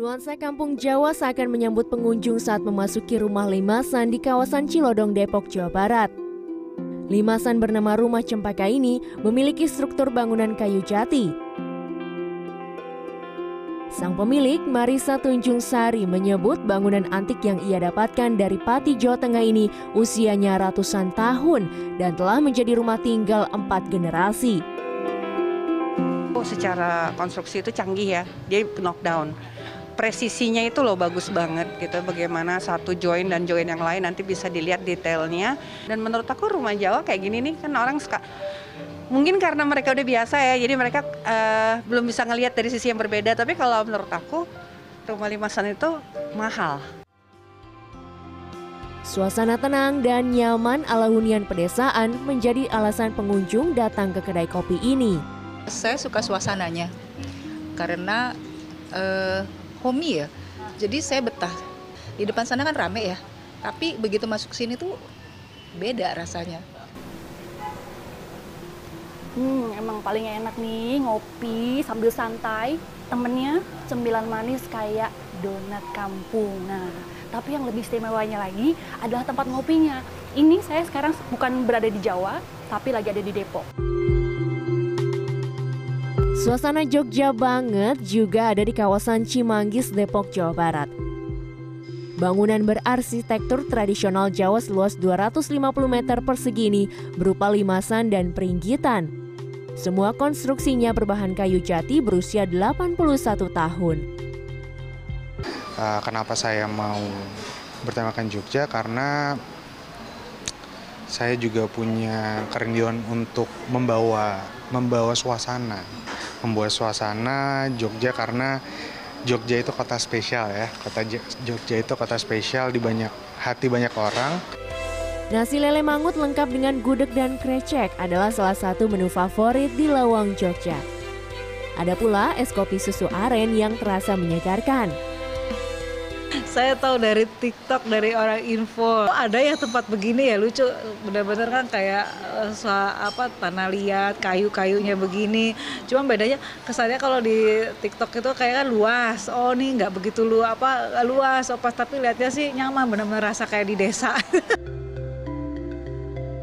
Nuansa kampung Jawa seakan menyambut pengunjung saat memasuki rumah limasan di kawasan Cilodong, Depok, Jawa Barat. Limasan bernama Rumah Cempaka ini memiliki struktur bangunan kayu jati. Sang pemilik, Marisa Tunjung Sari, menyebut bangunan antik yang ia dapatkan dari Pati, Jawa Tengah ini usianya ratusan tahun dan telah menjadi rumah tinggal empat generasi. Oh, secara konstruksi itu canggih ya, dia knockdown. Presisinya itu loh bagus banget gitu, bagaimana satu join dan join yang lain nanti bisa dilihat detailnya. Dan menurut aku rumah Jawa kayak gini nih kan orang suka, mungkin karena mereka udah biasa ya, jadi mereka uh, belum bisa ngelihat dari sisi yang berbeda. Tapi kalau menurut aku rumah limasan itu mahal. Suasana tenang dan nyaman ala hunian pedesaan menjadi alasan pengunjung datang ke kedai kopi ini. Saya suka suasananya karena uh, homey ya. Jadi saya betah. Di depan sana kan rame ya. Tapi begitu masuk sini tuh beda rasanya. Hmm, emang paling enak nih ngopi sambil santai. Temennya cemilan manis kayak donat kampung. Nah, tapi yang lebih istimewanya lagi adalah tempat ngopinya. Ini saya sekarang bukan berada di Jawa, tapi lagi ada di Depok. Suasana Jogja banget juga ada di kawasan Cimanggis, Depok, Jawa Barat. Bangunan berarsitektur tradisional Jawa seluas 250 meter persegi ini berupa limasan dan peringgitan. Semua konstruksinya berbahan kayu jati berusia 81 tahun. Uh, kenapa saya mau bertemakan Jogja? Karena saya juga punya kerinduan untuk membawa membawa suasana membuat suasana Jogja karena Jogja itu kota spesial ya. Kota Jogja itu kota spesial di banyak hati banyak orang. Nasi lele mangut lengkap dengan gudeg dan krecek adalah salah satu menu favorit di Lawang Jogja. Ada pula es kopi susu aren yang terasa menyegarkan. Saya tahu dari TikTok dari orang info. Ada ya tempat begini ya lucu. Benar-benar kan kayak uh, apa tanah liat, kayu-kayunya begini. Cuma bedanya kesannya kalau di TikTok itu kayak kan luas. Oh, nih nggak begitu lu apa luas, oh pas tapi lihatnya sih nyaman benar-benar rasa kayak di desa.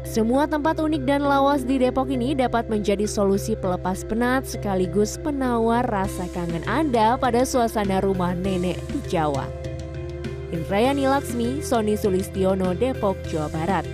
Semua tempat unik dan lawas di Depok ini dapat menjadi solusi pelepas penat sekaligus penawar rasa kangen Anda pada suasana rumah nenek di Jawa. Indrayani Laksmi, Sony Sulistiono, Depok, Jawa Barat.